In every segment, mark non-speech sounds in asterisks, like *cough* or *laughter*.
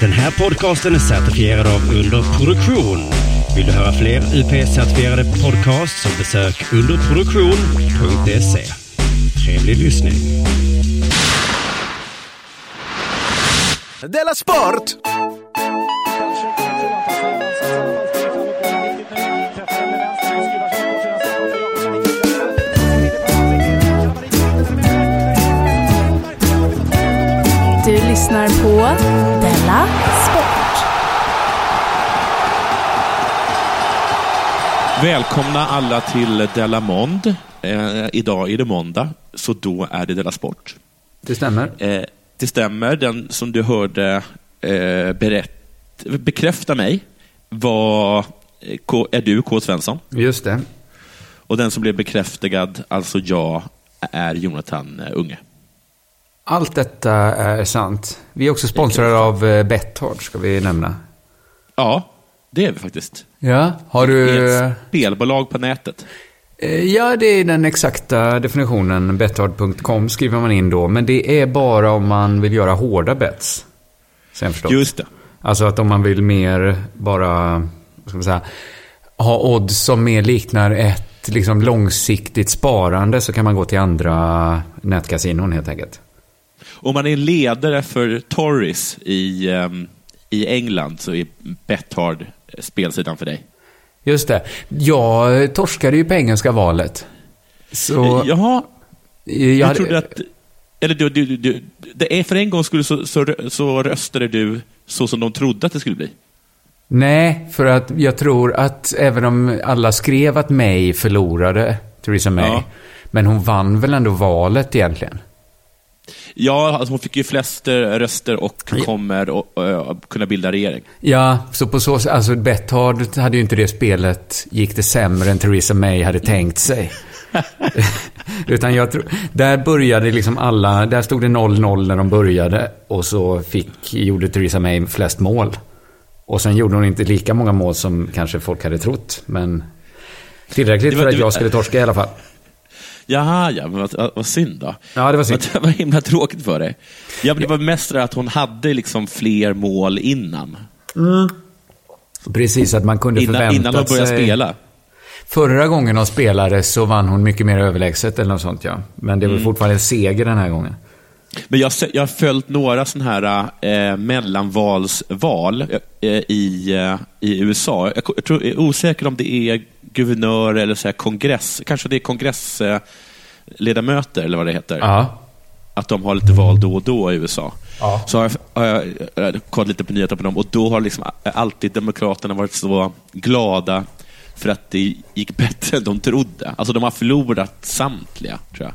Den här podcasten är certifierad av Underproduktion. Vill du höra fler UP-certifierade podcasts så besök underproduktion.se. Trevlig lyssning. Della Sport! Du lyssnar på Della Sport. Välkomna alla till Della Mond. Eh, idag är det måndag, så då är det Della Sport. Det stämmer. Eh, det stämmer, den som du hörde eh, berätt, bekräfta mig var, eh, K, är du K. Svensson. Just det. Och den som blev bekräftigad, alltså jag, är Jonathan eh, Unge. Allt detta är sant. Vi är också sponsrade av eh, Betthard, ska vi nämna. Ja, det är vi faktiskt. Ja, har du... ett spelbolag på nätet. Eh, Ja, det är den exakta definitionen. Betthard.com skriver man in då. Men det är bara om man vill göra hårda bets. Sen förstått. Just det. Alltså att om man vill mer bara, vad ska man säga, ha odds som mer liknar ett liksom långsiktigt sparande så kan man gå till andra nätkasinon helt enkelt. Om man är ledare för Tories i, ehm, i England så är Betthard spelsidan för dig. Just det. Jag torskade ju på engelska valet. Så... Jaha, jag jag hade- trodde att... Eller du, du, du, det är för en gång skulle så, så, så röstade du så som de trodde att det skulle bli. Nej, för att jag tror att även om alla skrev att May förlorade, Theresa May, Ja. men hon vann väl ändå valet egentligen? Ja, alltså hon fick ju flest eh, röster och kommer att eh, kunna bilda regering. Ja, så på så sätt, alltså Betthard hade ju inte det spelet, gick det sämre än Theresa May hade tänkt sig. *laughs* Utan jag tror, där började liksom alla, där stod det 0-0 när de började och så fick, gjorde Theresa May flest mål. Och sen gjorde hon inte lika många mål som kanske folk hade trott, men tillräckligt var- för att jag skulle torska i alla fall. Jaha, ja, men vad, vad, synd då. Ja, det var synd. *laughs* Det var himla tråkigt för dig. Ja, men det var mest det att hon hade liksom fler mål innan. Precis, att man kunde Innan, förvänta innan de började sig... spela. Förra gången de spelade så vann hon mycket mer överlägset eller något sånt ja. Men det var Mm. fortfarande en seger den här gången. Men jag, jag har följt några sådana här eh, mellanvalsval eh, i, eh, i USA. Jag, jag, tror, jag är osäker om det är guvernör eller så här kongress. Kanske det är kongressledamöter eller vad det heter. Ja. Att de har lite val då och då i USA. Ja. Så har jag, har jag, kollat lite på nyheter på dem och då har liksom alltid Demokraterna varit så glada för att det gick bättre än de trodde. Alltså de har förlorat samtliga, tror jag.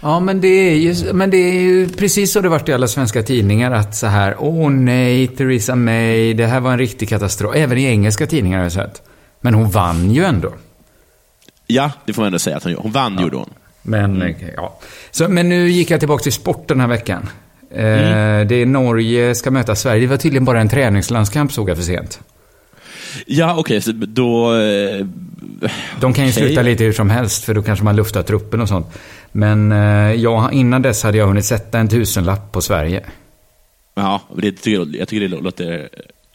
Ja, men det, är ju, men det är ju precis så det varit i alla svenska tidningar. Att så här, åh nej, Theresa May, det här var en riktig katastrof. Även i engelska tidningar har jag sett. Men hon vann ju ändå. Ja, det får man ändå säga att hon gjorde. Hon vann, gjorde hon. Men, Mm. eh, ja. Så, men nu gick jag tillbaka till sport den här veckan. Eh, Mm. Det är Norge ska möta Sverige. Det var tydligen bara en träningslandskamp såg jag för sent. Ja, okej, så då... Eh, De kan ju Okej. sluta lite hur som helst, för då kanske man luftar truppen och sånt. Men eh, ja, innan dess hade jag hunnit sätta en tusenlapp på Sverige. ja, det tycker jag, jag tycker det låter,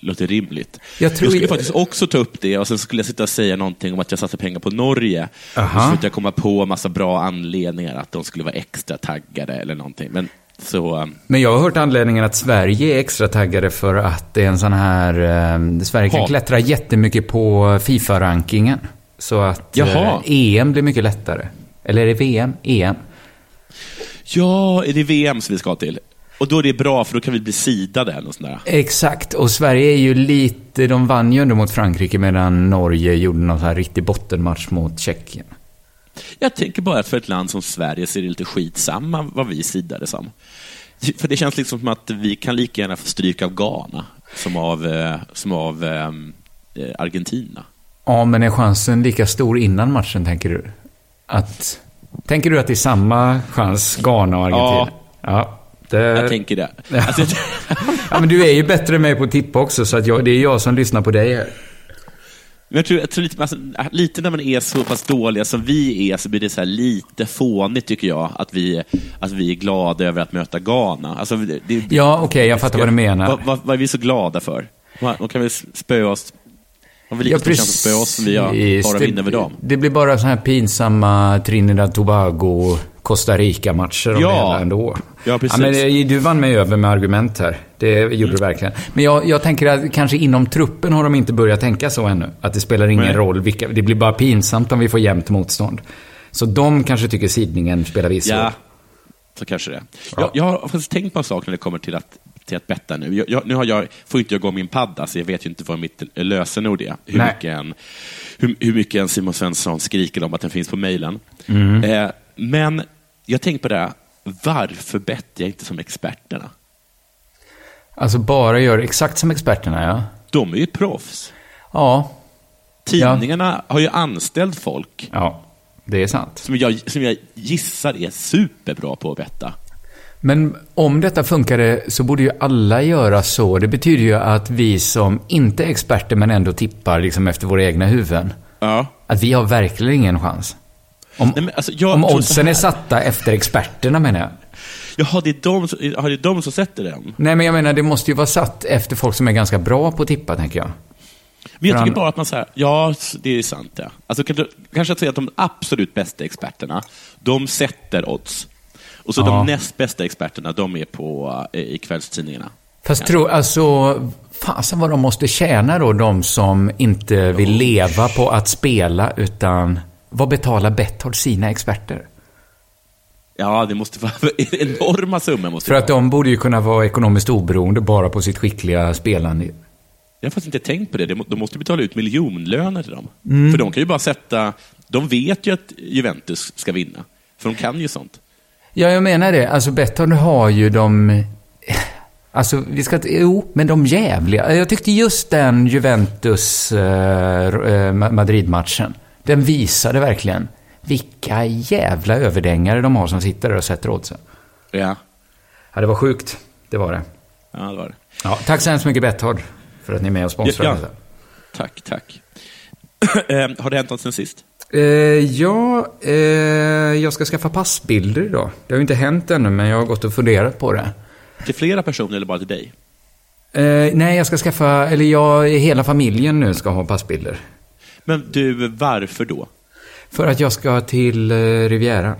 låter rimligt. Jag tror jag skulle faktiskt också ta upp det och sen skulle jag sitta och säga någonting om att jag satte pengar på Norge. Aha. Så försökte jag komma på massa bra anledningar att de skulle vara extra taggade eller någonting. Men så... eh, Men jag har hört anledningen att Sverige är extra taggade för att det är en sån här... Eh, Sverige kan Ha. klättra jättemycket på Fifa-rankingen. Så att eh, Jaha. EM blir mycket lättare. Eller är det VM? EM? Ja, är det VM som vi ska till? Och då är det bra, för då kan vi bli sidade. Exakt, och Sverige är ju lite... De vann ju ändå mot Frankrike medan Norge gjorde någon här riktig bottenmatch mot Tjeckien. Jag tänker bara att för ett land som Sverige så är det lite skitsamma vad vi sidade som. För det känns liksom som att vi kan lika gärna få stryk av Ghana som av, eh, som av ehm, eh, Argentina. Ja, men är chansen lika stor innan matchen, tänker du? Att... Tänker du att det är samma chans, Ghana och Argentina? Ja. Det... Jag tänker det. *laughs* Alltså, *laughs* Ja, men du är ju bättre än mig på att tippa också, så att jag, det är jag som lyssnar på dig här. Men jag tror, jag tror lite, alltså, lite när man är så pass dåliga som vi är så blir det så här lite fånigt tycker jag att vi, att vi är glada över att möta Ghana. Alltså, det, det, Ja, okej, jag fattar vad du menar. Vad, vad, vad är vi så glada för? De kan väl spöa oss har vi lika stor chans att spöa oss som vi har, vinna över dem? Det, blir bara så här pinsamma Trinidad Tobago, Costa Rica-matcher om Ja. det hela ändå. Ja, precis. men det- du vann mig över med argument här. Det gjorde du verkligen. Men jag, jag tänker att kanske inom truppen har de inte börjat tänka så ännu. Att det spelar ingen Nej. roll vilka... Det blir bara pinsamt om vi får jämnt motstånd. Så de kanske tycker sidningen spelar viss roll. Ja, så kanske det. Jag, jag har faktiskt tänkt på en sak när det kommer till att, till att betta nu. Jag, jag, nu har jag, får inte jag gå min padda, så jag vet ju inte vad mitt lösenord är. Hur Nej. mycket, en, hur, hur mycket en Simon Svensson skriker om att den finns på mejlen. Mm. Eh, men jag tänkte på det, här, varför bettar jag inte som experterna? Alltså bara gör exakt som experterna, ja. De är ju proffs. Ja, Tidningarna har ju anställt folk ja. Det är sant. som jag, som jag gissar är superbra på att betta. Men om detta funkade så borde ju alla göra så. Det betyder ju att vi som inte är experter men ändå tippar liksom efter våra egna huvuden. Ja. Att vi har verkligen ingen chans. Om, Nej, men alltså, om oddsen är satta efter experterna menar jag. Jaha, det är de, som- jaha, det är de som sätter den? Nej, men jag menar det måste ju vara satt efter folk som är ganska bra på att tippa, tänker jag. Men jag tycker bara att man säger, ja, det är sant. Ja. Alltså, kanske, kanske att säga att de absolut bästa experterna, de sätter odds. Och så Ja. de näst bästa experterna, de är på, eh, i kvällstidningarna. Fast tro, alltså, fasen vad de måste tjäna då, de som inte vill leva på att spela, utan vad betalar Betthard sina experter? Ja, det måste vara *laughs* enorma summor. Måste För att de borde ju kunna vara ekonomiskt oberoende bara på sitt skickliga spelande. Jag har faktiskt inte tänkt på det. De må- De måste betala ut miljonlöner till dem. Mm. För de kan ju bara sätta... De vet ju att Juventus ska vinna. För de kan ju sånt. Ja, jag menar det. Alltså Betthard har ju de... Alltså, vi ska inte... Jo, men de jävliga. Jag tyckte just den Juventus eh, eh, den visade verkligen vilka jävla överdängare de har som sitter där och sätter åt sig. Ja, Ja, det var sjukt. Det var det. ja det var det. Ja, tack så hemskt mycket Betthard för att ni är med och sponsrar Ja. Tack, tack. *clears throat* Eh, har det hänt något sen sist? Eh, ja, eh, jag ska skaffa passbilder idag. Det har ju inte hänt ännu, men jag har gått och funderat på det. Till flera personer eller bara till dig? Eh, nej, jag ska skaffa, eller jag, hela familjen nu ska ha passbilder. Men du, varför då? För att jag ska till eh, Rivieran.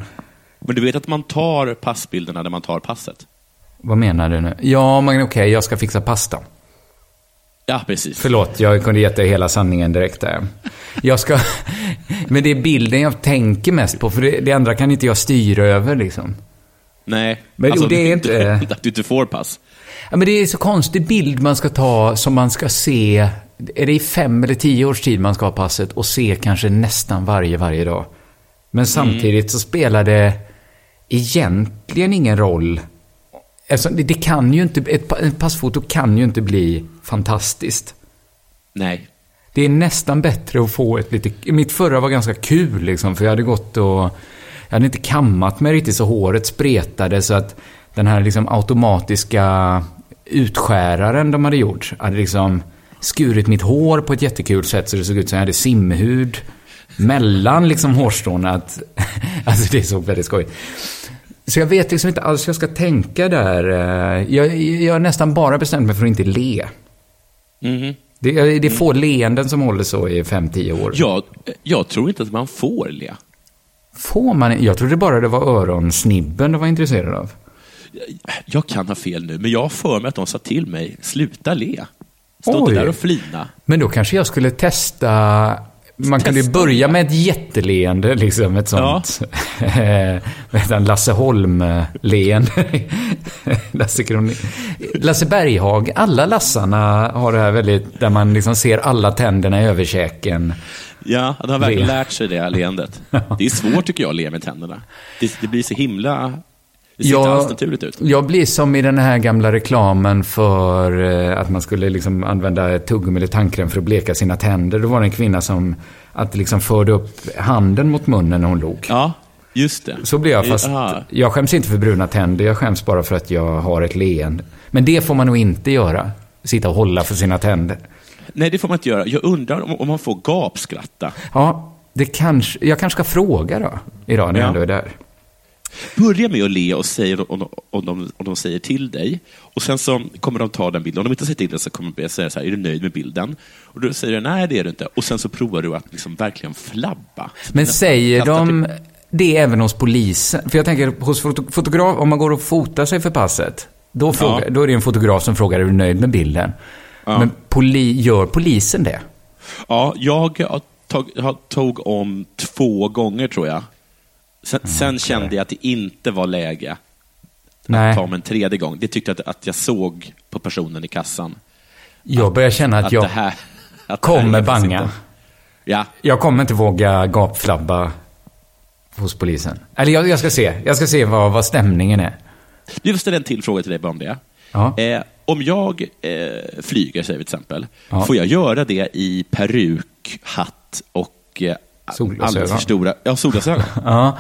Men du vet att man tar passbilderna när man tar passet? Vad menar du nu? Ja, men okej, jag ska fixa pasta. Ja, precis. Förlåt, jag kunde gett dig hela sanningen direkt där. Jag ska... *laughs* Men det är bilden jag tänker mest på, för det, det andra kan inte jag styra över liksom. Nej, Men jo, det är inte- *laughs* Att du inte får pass. Ja, men det är så konstig bild man ska ta som man ska se. Är det i fem eller tio års tid man ska ha passet och se kanske nästan varje, varje dag. Men samtidigt så spelar det egentligen ingen roll. Alltså, det, det kan ju inte, ett passfoto kan ju inte bli fantastiskt. Nej. Det är nästan bättre att få ett lite... Mitt förra var ganska kul liksom, för jag hade gått och... Jag hade inte kammat mig riktigt så håret spretade så att den här liksom automatiska utskäraren de hade gjort hade liksom skurit mitt hår på ett jättekul sätt så det såg ut som jag hade simhud mellan liksom hårstråna. Att, *laughs* alltså det såg väldigt skojigt. Så jag vet liksom inte alls hur jag ska tänka där. Eh, Jag, jag har nästan bara bestämt mig för att inte le. Mhm. Det, det är få leenden som håller så i 5-10 år. Jag, jag tror inte att man får le. Får man Jag trodde bara det var öronsnibben du var intresserad av. Jag kan ha fel nu, men jag har för mig att de sa till mig, sluta le. Stå Oj. där och flina. Men då kanske jag skulle testa... Man kunde ju börja med ett jätteleende, liksom ett sånt... Ja. *laughs* vad han? Lasse Holm-leende. *laughs* Lasse Kronin. Lasse Berghag. Alla Lassarna har det här väldigt... Där man liksom ser alla tänderna i överkäken. Ja, de har verkligen lärt sig det här leendet. Det är svårt tycker jag att le med tänderna. Det, det blir så himla... Det ser inte alls naturligt ut. Jag blir som i den här gamla reklamen för eh, att man skulle liksom använda tuggummi eller tandkräm för att bleka sina tänder. Då var det en kvinna som att liksom förde upp handen mot munnen när hon log. Ja, just det. Så blir jag, fast Aha. jag skäms inte för bruna tänder, jag skäms bara för att jag har ett leende. Men det får man nog inte göra, sitta och hålla för sina tänder. Nej, det får man inte göra. Jag undrar om, om man får gapskratta. Ja, det kanske, jag kanske ska fråga då, idag när jag Ja. ändå är där. Börja med att le och säga om, om, om, de, om de säger till dig. Och Sen så kommer de ta den bilden. Om de inte säger till dig så kommer de säga så här, är du nöjd med bilden? Och då säger du, nej det är du inte. Och sen så provar du att liksom verkligen flabba. Men säger de det även hos polisen? För jag tänker, hos foto fotograf, om man går och fotar sig för passet, då, frågar, Ja. då är det en fotograf som frågar, är du nöjd med bilden? Ja. Men poli, gör polisen det? Ja, jag har tog om två gånger tror jag. Sen, sen kände jag att det inte var läge Nej, att ta mig en tredje gång. Det tyckte jag att, att jag såg på personen i kassan. jag börjar känna att, Att jag här... Att kommer banga. inte- Ja, Jag kommer inte våga gapflabba hos polisen. Eller jag, jag ska se, jag ska se vad, vad stämningen är. får ställa en till fråga till dig bara om det. Ja. Eh, om jag eh, flyger, säger vi till exempel, Ja. får jag göra det i peruk, hatt och eh, Solglasögon. alldeles för stora... Ja, solglasögon. *laughs* Ja.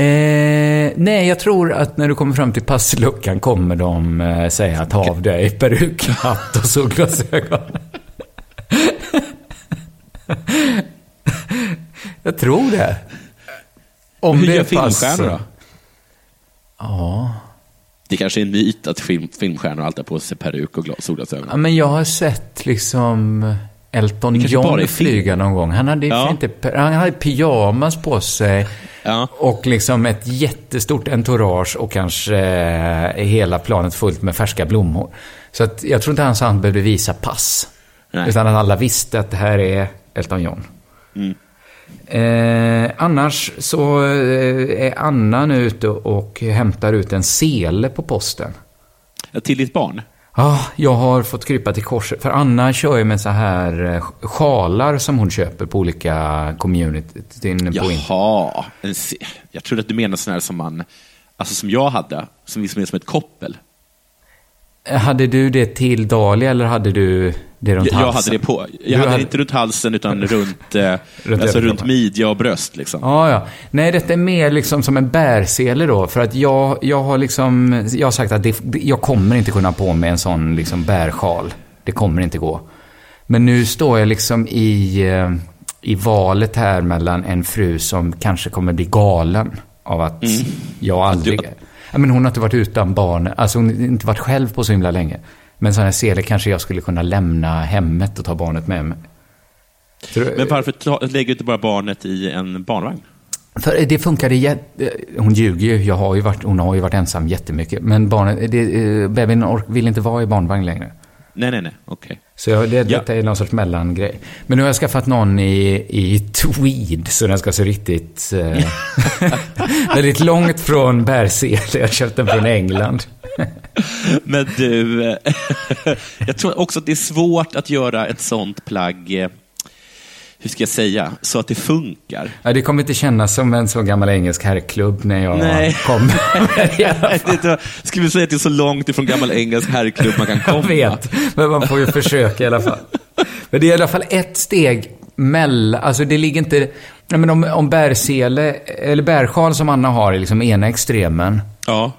Eh, nej, jag tror att när du kommer fram till passluckan kommer de eh, säga ta av dig peruk, hatt och solglasögon. *laughs* jag tror det. Om Hur det gör filmstjärnor då? Ja. Det kanske är en myt att film, filmstjärnor alltid har på sig peruk och glas- solglasögon. ja, men jag har sett liksom Elton John flyga någon gång. Han hade, Ja. inte, han hade pyjamas på sig. Ja. Och liksom ett jättestort entourage och kanske eh, hela planet fullt med färska blommor. Så att jag tror inte ens han behövde visa pass. Nej. Utan att alla visste att det här är Elton John. Mm. Eh, annars så eh, är Anna nu ute och hämtar ut en sele på posten. Ja, Till ditt barn? Ja, jag har fått krypa till korset. För Anna kör ju med så här eh, sjalar som hon köper på olika communityn. Jaha. Se- jag trodde att du menade sån här som man... Alltså som jag hade, som liksom är som ett koppel. Hade du det till Dahlia eller hade du det runt Jag, jag hade det på. Du Jag hade hade- inte runt halsen utan *laughs* runt, eh, Runt alltså runt midja och bröst. Liksom. Ja, ja. Nej, detta är mer liksom som en bärsele då. För att jag, jag har liksom, jag har sagt att det, jag kommer inte kunna på mig en sån liksom bärsjal. Det kommer inte gå. Men nu står jag liksom i, eh, i valet här mellan en fru som kanske kommer bli galen av att jag aldrig... du- Ja, men hon har inte varit utan barn, alltså hon har inte varit själv på så himla länge. Men sån här sele kanske jag skulle kunna lämna hemmet och ta barnet med mig. Så- Men varför ta, lägger du inte bara barnet i en barnvagn? För det funkade jätte... Hon ljuger ju. Jag har ju varit, hon har ju varit ensam jättemycket. Men barnet, det, eh, bebisen ork, vill inte vara i barnvagn längre. Nej, nej, nej. Okej. Så jag, det, Ja. detta är någon sorts mellangrej. Men nu har jag skaffat någon i, i tweed, så den ska se riktigt... Eh, *laughs* väldigt långt från bärsele. Jag köpte den från England. Men du, eh, *laughs* jag tror också att det är svårt att göra ett sånt plagg, eh, hur ska jag säga, så att det funkar. Ja, det kommer inte kännas som en så gammal engelsk herrklubb när jag Nej. kommer. *laughs* Skulle vi säga att det är så långt ifrån gammal engelsk herrklubb man kan komma? Jag vet, men man får ju försöka i alla fall. Men det är i alla fall ett steg mellan, alltså det ligger inte, nej men om, om bärsele, eller bärsjal som Anna har i liksom ena extremen Ja.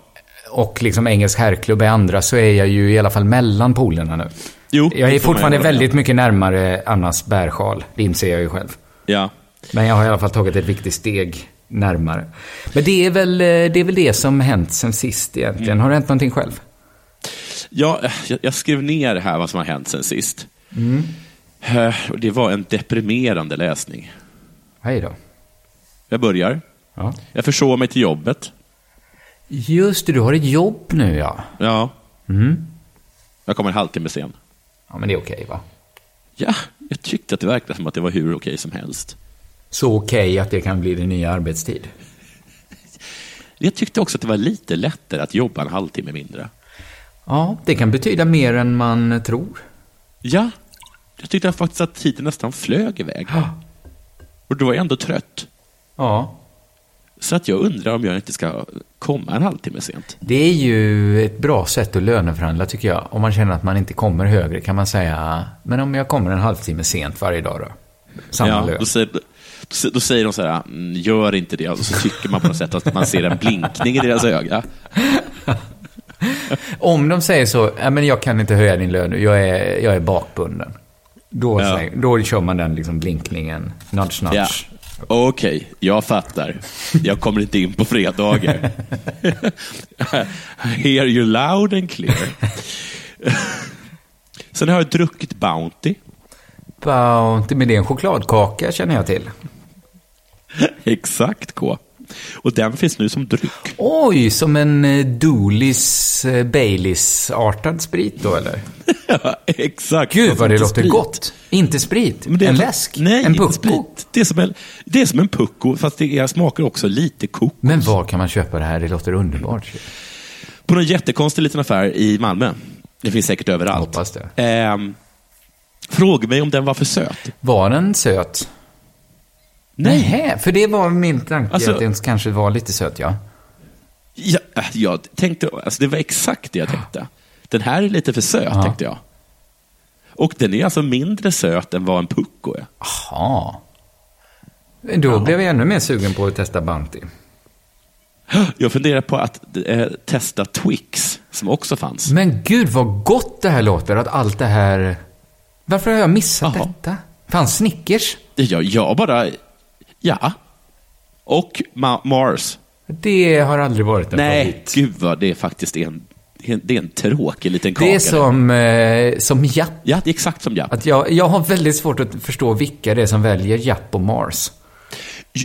Och liksom engelsk herrklubb är andra så är jag ju i alla fall mellan polerna nu. Jo, Jag är fortfarande göra. väldigt mycket närmare Annas bärsjal, det inser jag ju själv. Ja. Men jag har i alla fall tagit ett viktigt steg närmare. Men det är väl det, är väl det som hänt sen sist egentligen. Mm. Har det hänt någonting själv? Ja, jag, jag skrev ner här vad som har hänt sen sist. Eh, och Det var en deprimerande läsning. Hej då. Jag börjar. Ja. Jag försov mig till jobbet. Just det, du har ett jobb nu ja. Ja. Mm. Jag kommer en halvtimme sen. Ja, men det är okej va? Ja, jag tyckte att det verkade som att det var hur okej som helst. Så okej att det kan bli din nya arbetstid. Jag tyckte också att det var lite lättare att jobba en halvtimme mindre. Ja, det kan betyda mer än man tror. Ja, jag tyckte faktiskt att tiden nästan flög iväg. Och då var jag ändå trött. Ja. Så att jag undrar om jag inte ska komma en halvtimme sent. Det är ju ett bra sätt att löneförhandla tycker jag. Om man känner att man inte kommer högre kan man säga, men om jag kommer en halvtimme sent varje dag då? Samma Ja, lön. då, säger, då, då säger de så här, "Mm, gör inte det. Och så tycker man på något sätt att man ser en blinkning i deras öga. *laughs* Om de säger så, men jag kan inte höja din lön nu, jag är, jag är bakbunden. Då, Ja. då kör man den liksom blinkningen. Nudge, nudge. Ja. Okej, jag fattar. Jag kommer inte in på fredagar. *laughs* Hear you loud and clear. Sen har jag druckit Bounty. Bounty, men det är en chokladkaka känner jag till. Exakt K. Och den finns nu som dryck. Oj, som en eh, Doolis eh, Baileys-artad sprit då eller? *laughs* Ja, Exakt. Gud vad det låter sprit. gott. Inte sprit, Men det är en läsk, Nej, en pucko. sprit. Det är, som en, det är som en pucko, fast det är, smakar också lite kokos. Men var kan man köpa det här? Det låter underbart. På någon jättekonstig liten affär i Malmö. Det finns säkert överallt. Hoppas det. Ehm, fråga mig om den var för söt. Var den söt? Nej. För det var min tanke Alltså- att den kanske var lite söt, ja. Ja, äh, jag tänkte, alltså det var exakt det jag tänkte. Den här är lite för söt, Ja. tänkte jag. Och den är alltså mindre söt än vad en pucko är. Jaha. Då blev jag ännu mer sugen på att testa Bounty. Jag funderar på att eh, testa Twix, som också fanns. Men gud vad gott det här låter, att allt det här... Varför har jag missat Jaha. detta? Fanns Snickers? Jag, jag bara, ja. Och Ma- Mars. Det har aldrig varit en Nej, favorit. gud vad det är faktiskt en, det är en tråkig liten kaka. Det är som, eh, som Japp. Ja, det är exakt som Japp. Att jag, jag har väldigt svårt att förstå vilka det är som väljer Japp och Mars.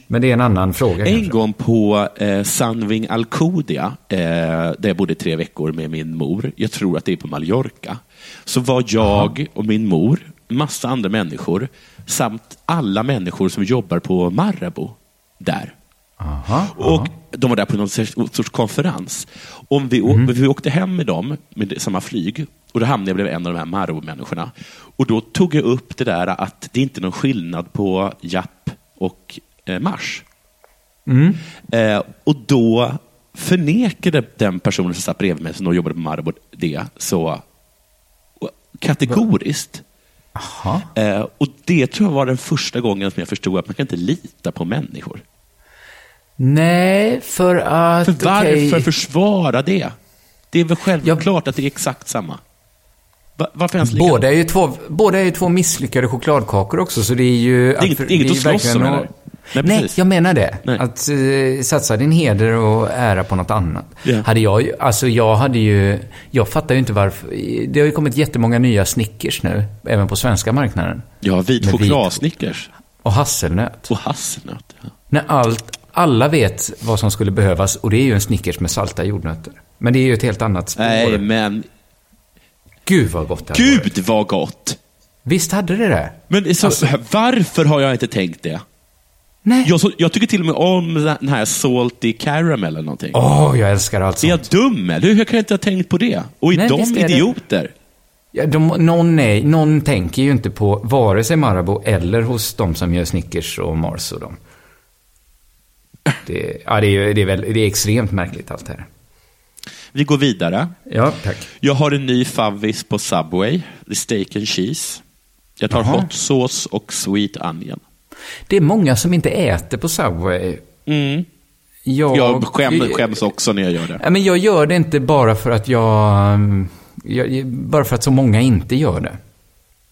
Men det är en annan fråga En kanske. gång på eh, Sunwing Alcudia, eh, där jag bodde tre veckor med min mor, jag tror att det är på Mallorca, så var jag och min mor, massa andra människor, samt alla människor som jobbar på Marabou där. Aha, Och de var där på någon sorts konferens. Om vi, å- vi åkte hem med dem, med samma flyg, och då hamnade jag bredvid en av de här Marabou-människorna. Och då tog jag upp det där att det inte är någon skillnad på Japp och eh, Mars. Eh, och då förnekade den personen som satt bredvid mig, som då jobbade på Marabou, det så kategoriskt. Eh, och det tror jag var den första gången som jag förstod att man kan inte lita på människor. Nej, för att... För varför okej. försvara det? Det är väl självklart att det är exakt samma. Va- varför ens ligga... Båda är, ju två, båda är ju två misslyckade chokladkakor också, så det är ju... är inget- inget att slåss om? Nej, Nej, jag menar det. Nej. Att eh, satsa din heder och ära på något annat. Ja. Hade jag alltså jag hade ju... Jag fattar ju inte varför... Det har ju kommit jättemånga nya Snickers nu, även på svenska marknaden. Ja, vit chokladsnickers Och hasselnöt. och hasselnöt. Ja. När allt, alla vet vad som skulle behövas och det är ju en Snickers med salta jordnötter. Men det är ju ett helt annat spår. Nej, men Gud vad gott det hade varit. gud vad gott! Visst hade det det? Men så, Alltså- varför har jag inte tänkt det? Nej. Jag, så, jag tycker till och med om den här salty caramel eller någonting. Åh, jag älskar allt Är sånt. jag dum eller? Hur kan jag inte ha tänkt på det? Och är Nej, de är det. idioter? Ja, de, någon, är, någon tänker ju inte på vare sig Marabou eller hos de som gör Snickers och Mars och dem. Det, ja, det, är, det, är väl, det är extremt märkligt allt det här. Vi går vidare. Ja, tack. Jag har en ny favvis på Subway. Det är steak and cheese. Jag tar Jaha. hot sauce och sweet onion. Det är många som inte äter på Subway. Mm. Jag, Jag skäm, skäms också när jag gör det. Men jag gör det inte bara för att jag, mm, jag... Bara för att så många inte gör det.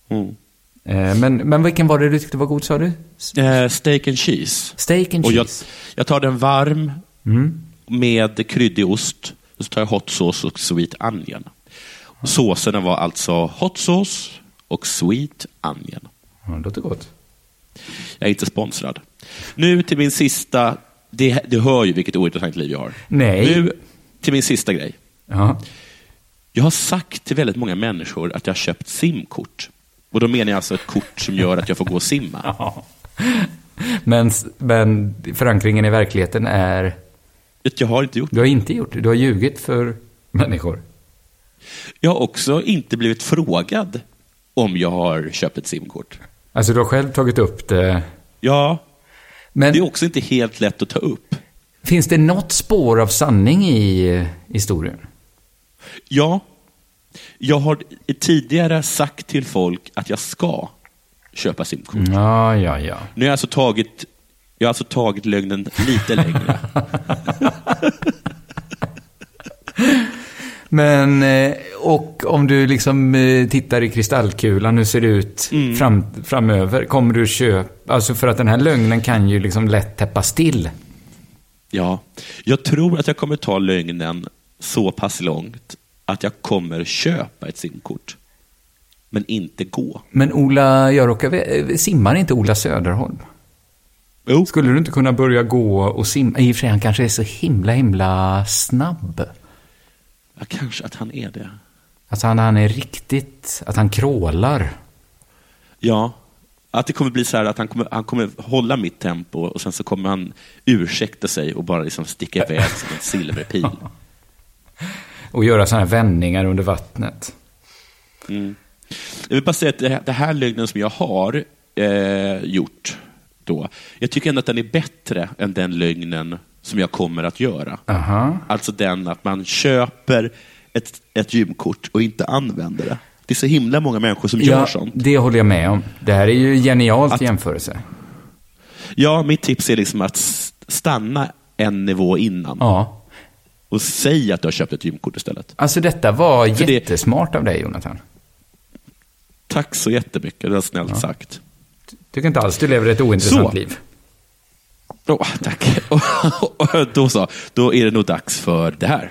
Mm. Eh, Men, men vilken var det du tyckte var god, sa du? Eh, steak and cheese. Steak and Och jag, cheese. Mm. jag tar den varm med kryddig ost. Och så tar jag hot sauce och sweet onion. Såserna var alltså hot sauce och sweet onion. Ja, det låter gott. Jag är inte sponsrad. Nu till min sista, det, det hör ju vilket ointressant liv jag har. Nej. Nu till min sista grej. Ja. Jag har sagt till väldigt många människor att jag har köpt simkort. Och då menar jag alltså ett kort som gör att jag får gå och simma. *laughs* Men, men förankringen i verkligheten är... Jag har inte gjort Du har inte gjort det. Du har ljugit för människor. Jag har också inte blivit frågad om jag har köpt ett simkort. Alltså, du har själv tagit upp det. Ja, Men det är också inte helt lätt att ta upp. finns det något spår av sanning i eh, historien? Ja, jag har tidigare sagt till folk att jag ska köpa simkort. Ja, ja, ja. Nu har jag alltså tagit, jag har alltså tagit lögnen lite längre. *laughs* Men, eh, och om du liksom eh, tittar i kristallkulan, hur ser det ut Mm. fram, framöver? Kommer du köpa, alltså för att den här lögnen kan ju liksom lätt täppa still. Ja, jag tror att jag kommer ta lögnen så pass långt att jag kommer köpa ett simkort, men inte gå. Men Ola Jarocka, eh, simmar inte Ola Söderholm? Jo, Skulle du inte kunna börja gå och simma? I och för sig, han kanske är så himla, himla snabb. ja, kanske att han är det. Alltså han, han är riktigt, att han krålar. Ja, att det kommer bli så här att han kommer, han kommer hålla mitt tempo och sen så kommer han ursäkta sig och bara liksom sticka iväg som en silverpil. *laughs* Och göra sådana här vändningar under vattnet. Jag vill bara säga att det här, det här lögnen som jag har eh, gjort då, jag tycker ändå att den är bättre än den lögnen som jag kommer att göra. Aha. Alltså den att man köper ett, ett gymkort och inte använder det. Det är så himla många människor som gör Ja, sånt. det håller jag med om. Det här är ju genialt Att- jämförelse. Ja, mitt tips är liksom att stanna en nivå innan Ja. och säg att du har köpt ett gymkort istället. Alltså detta var För det- jättesmart av dig, Jonathan. Tack så jättemycket, det var snällt sagt. Tycker inte alls du lever ett ointressant Så. liv. Åh, tack. *laughs* Och då så, då är det nog dags för det här.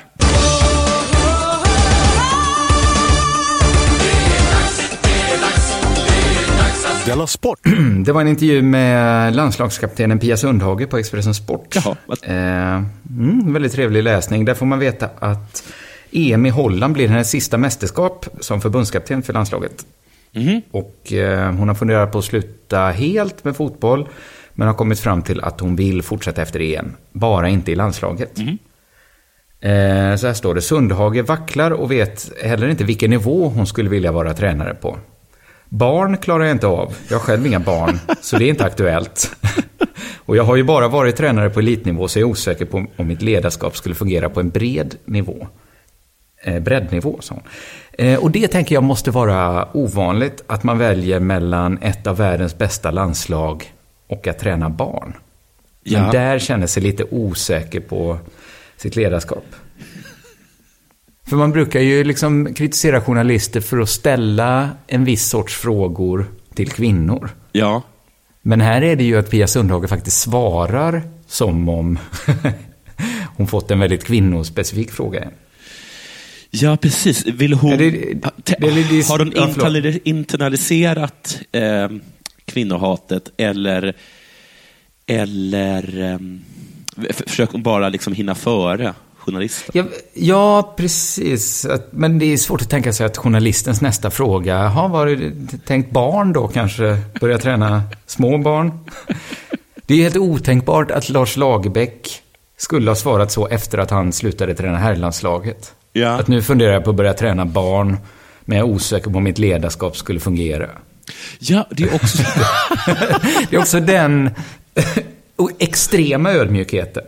Della Sport! *clears throat* Det var en intervju med landslagskaptenen Pia Sundhage på Expressen Sport. Eh, mm, väldigt trevlig läsning. Där får man veta att EM i Holland blir hennes sista mästerskap som förbundskapten för landslaget. Och eh, hon har funderat på att sluta helt med fotboll, men har kommit fram till att hon vill fortsätta efter EM. Bara inte i landslaget. Eh, så här står det. Sundhage vacklar och vet heller inte vilken nivå hon skulle vilja vara tränare på. Barn klarar jag inte av. Jag har själv inga barn, så det är inte aktuellt. *laughs* Och jag har ju bara varit tränare på elitnivå, så jag är osäker på om mitt ledarskap skulle fungera på en bred nivå. Eh, breddnivå, sa hon. Eh, och det tänker jag måste vara ovanligt, att man väljer mellan ett av världens bästa landslag och att träna barn. Men Ja. där känner sig lite osäker på sitt ledarskap. För man brukar ju liksom kritisera journalister för att ställa en viss sorts frågor till kvinnor. Ja, Men här är det ju att Pia Sundhage faktiskt svarar som om *laughs* hon fått en väldigt kvinnospecifik fråga. ja precis. Vill hon... Det- det- det- har hon internali- internaliserat eh, kvinnohatet eller, eller eh, försöker hon bara liksom hinna före journalisten? Ja, ja, precis. Men det är svårt att tänka sig att journalistens nästa fråga, har var tänkt barn då kanske? Börja träna små barn? Det är helt otänkbart att Lars Lagerbäck skulle ha svarat så efter att han slutade träna herrlandslaget. Ja. Att nu funderar jag på att börja träna barn, men jag är osäker på om mitt ledarskap skulle fungera. Ja, det är också... *laughs* Det är också den *laughs* extrema ödmjukheten.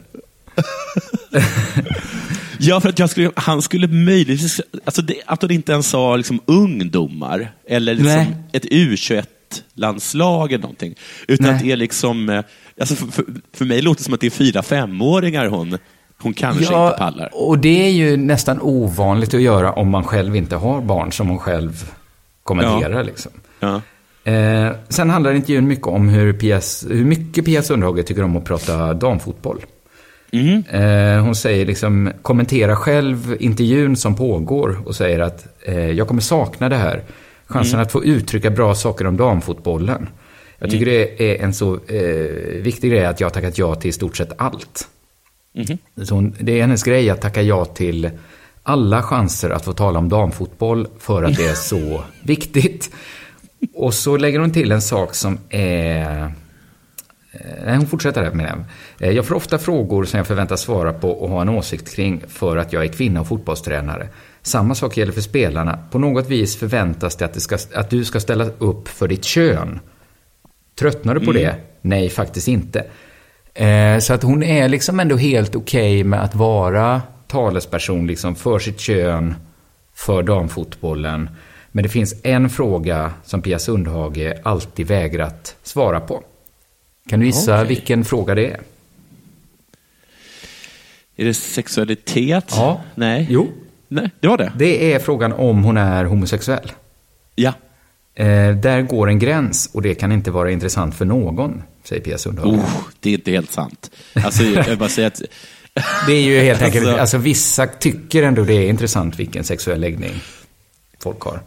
Ja, för att skulle, han skulle möjligtvis... Alltså det, att hon inte ens sa liksom ungdomar eller liksom ett U21-landslag eller någonting. Utan Nej. att det är liksom... eh, Alltså för, för, för mig låter det som att det är fyra, femåringar hon, hon kanske inte pallar. och det är ju nästan ovanligt att göra om man själv inte har barn som man själv kommenterar. Liksom. Ja. Eh, sen handlar intervjun mycket om hur, Pia, hur mycket Pia Sundhage tycker om att prata damfotboll. Mm. Eh, hon säger liksom, kommentera själv intervjun som pågår och säger att eh, jag kommer sakna det här. Chansen Mm. att få uttrycka bra saker om damfotbollen. Jag tycker Mm. det är en så eh, viktig grej att jag har tackat ja till i stort sett allt. Mhm. Så hon, det är hennes grej att tacka ja till alla chanser att få tala om damfotboll för att det är så *laughs* viktigt. Och så lägger hon till en sak som är... eh, Nej, hon fortsätter här med det. Jag får ofta frågor som jag förväntas svara på och ha en åsikt kring för att jag är kvinna och fotbollstränare. Samma sak gäller för spelarna. På något vis förväntas det att, det ska, att du ska ställa upp för ditt kön. Tröttnar du på det? Nej, faktiskt inte. Eh, så att hon är liksom ändå helt okej med att vara talesperson liksom för sitt kön, för damfotbollen. Men det finns en fråga som Pia Sundhage alltid vägrat svara på. Kan du gissa Okej. vilken fråga det är? Är det sexualitet? Ja. Nej. Jo. Nej, det var det. Det är frågan om hon är homosexuell. Ja. Eh, där går en gräns och det kan inte vara intressant för någon, säger Pia Sundhage. Oh, det är inte helt sant. Alltså, jag bara säga att... *laughs* Det är ju helt enkelt, Alltså- alltså vissa tycker ändå det är intressant vilken sexuell läggning folk har.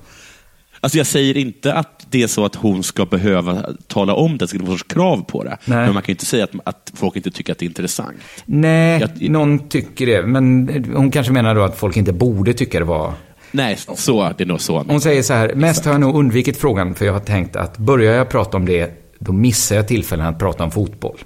Alltså jag säger inte att det är så att hon ska behöva tala om det, det ska vara någon sorts krav på det. Nej. Men man kan ju inte säga att, att folk inte tycker att det är intressant. Nej, Jag- någon tycker det. Men hon kanske menar då att folk inte borde tycka det var... Nej, så, det är nog så. Hon säger så här, mest har jag nog undvikit frågan för jag har tänkt att börjar jag prata om det, då missar jag tillfällen att prata om fotboll.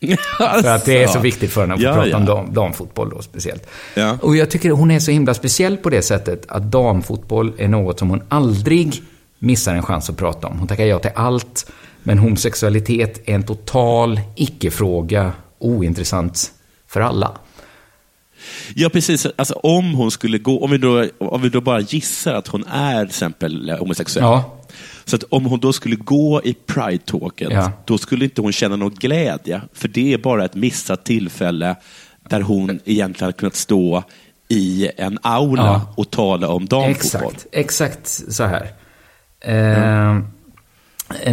*laughs* För att det är så viktigt för henne att få Ja, prata ja. om dam, damfotboll då speciellt. Ja. Och jag tycker hon är så himla speciell på det sättet att damfotboll är något som hon aldrig missar en chans att prata om. Hon tackar ja till allt, men homosexualitet är en total icke-fråga, ointressant för alla. Ja, precis. Alltså, om hon skulle gå, om vi, då, om vi då bara gissar att hon är till exempel homosexuell. Ja. Så att om hon då skulle gå i Pride-tåget, Ja. då skulle inte hon känna någon glädje. För det är bara ett missat tillfälle där hon egentligen hade kunnat stå i en aula Ja. och tala om damfotboll. Exakt, exakt så här. Eh,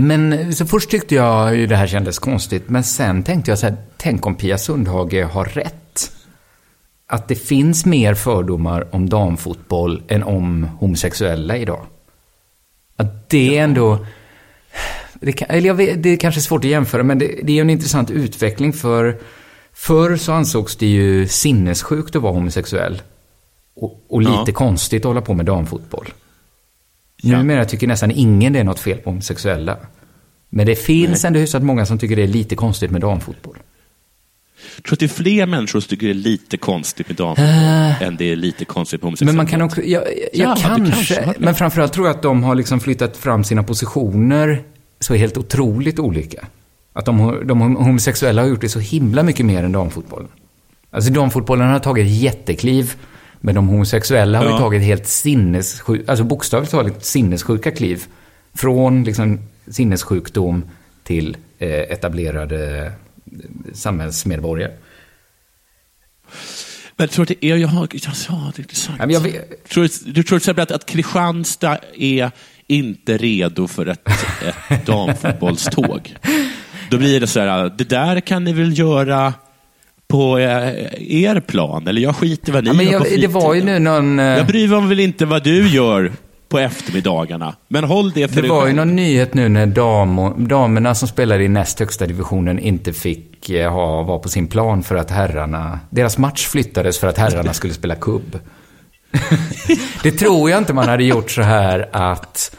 Men så först tyckte jag ju det här kändes konstigt, men sen tänkte jag så här, tänk om Pia Sundhage har rätt. Att det finns mer fördomar om damfotboll än om homosexuella idag. Att det är ändå... Det, kan, eller jag vet, det är kanske svårt att jämföra, men det, det är en intressant utveckling för förr så ansågs det ju sinnessjukt att vara homosexuell. Och, och lite Ja. konstigt att hålla på med damfotboll. Ja. Numera tycker nästan ingen det är något fel på homosexuella. Men det finns ändå hyfsat många som tycker det är lite konstigt med damfotboll. Jag tror att det är fler människor som tycker det är lite konstigt med damfotboll än det är lite konstigt med Men homosexualitet. man kan också, ja, ja, Ja, kanske, kanske men framförallt tror jag att de har liksom flyttat fram sina positioner så helt otroligt olika. Att de, de homosexuella har gjort det så himla mycket mer än damfotbollen. Alltså damfotbollen har tagit jättekliv, men de homosexuella har ju tagit helt sinnessjuka, alltså bokstavligt talat sinnessjuka kliv. Från liksom sinnessjukdom till eh, etablerade eh, samhällsmedborgare. Men jag tror att det är... Jag har, ja, det är intressant. Ja, jag vet- Tror, du tror till exempel att, att Kristianstad är inte redo för ett, ett damfotbollståg? Då blir det så här, det där kan ni väl göra på eh, er plan, eller jag skiter vad ni Ja, men gör på jag, det var ju fritiden. nu någon... eh, Jag bryr mig väl inte vad du gör på eftermiddagarna, men håll det för Det dig var ju själv. någon nyhet nu när dam, damerna som spelade i näst högsta divisionen inte fick eh, ha, vara på sin plan för att herrarna... Deras match flyttades för att herrarna skulle spela kubb. *laughs* det tror jag inte man hade gjort så här att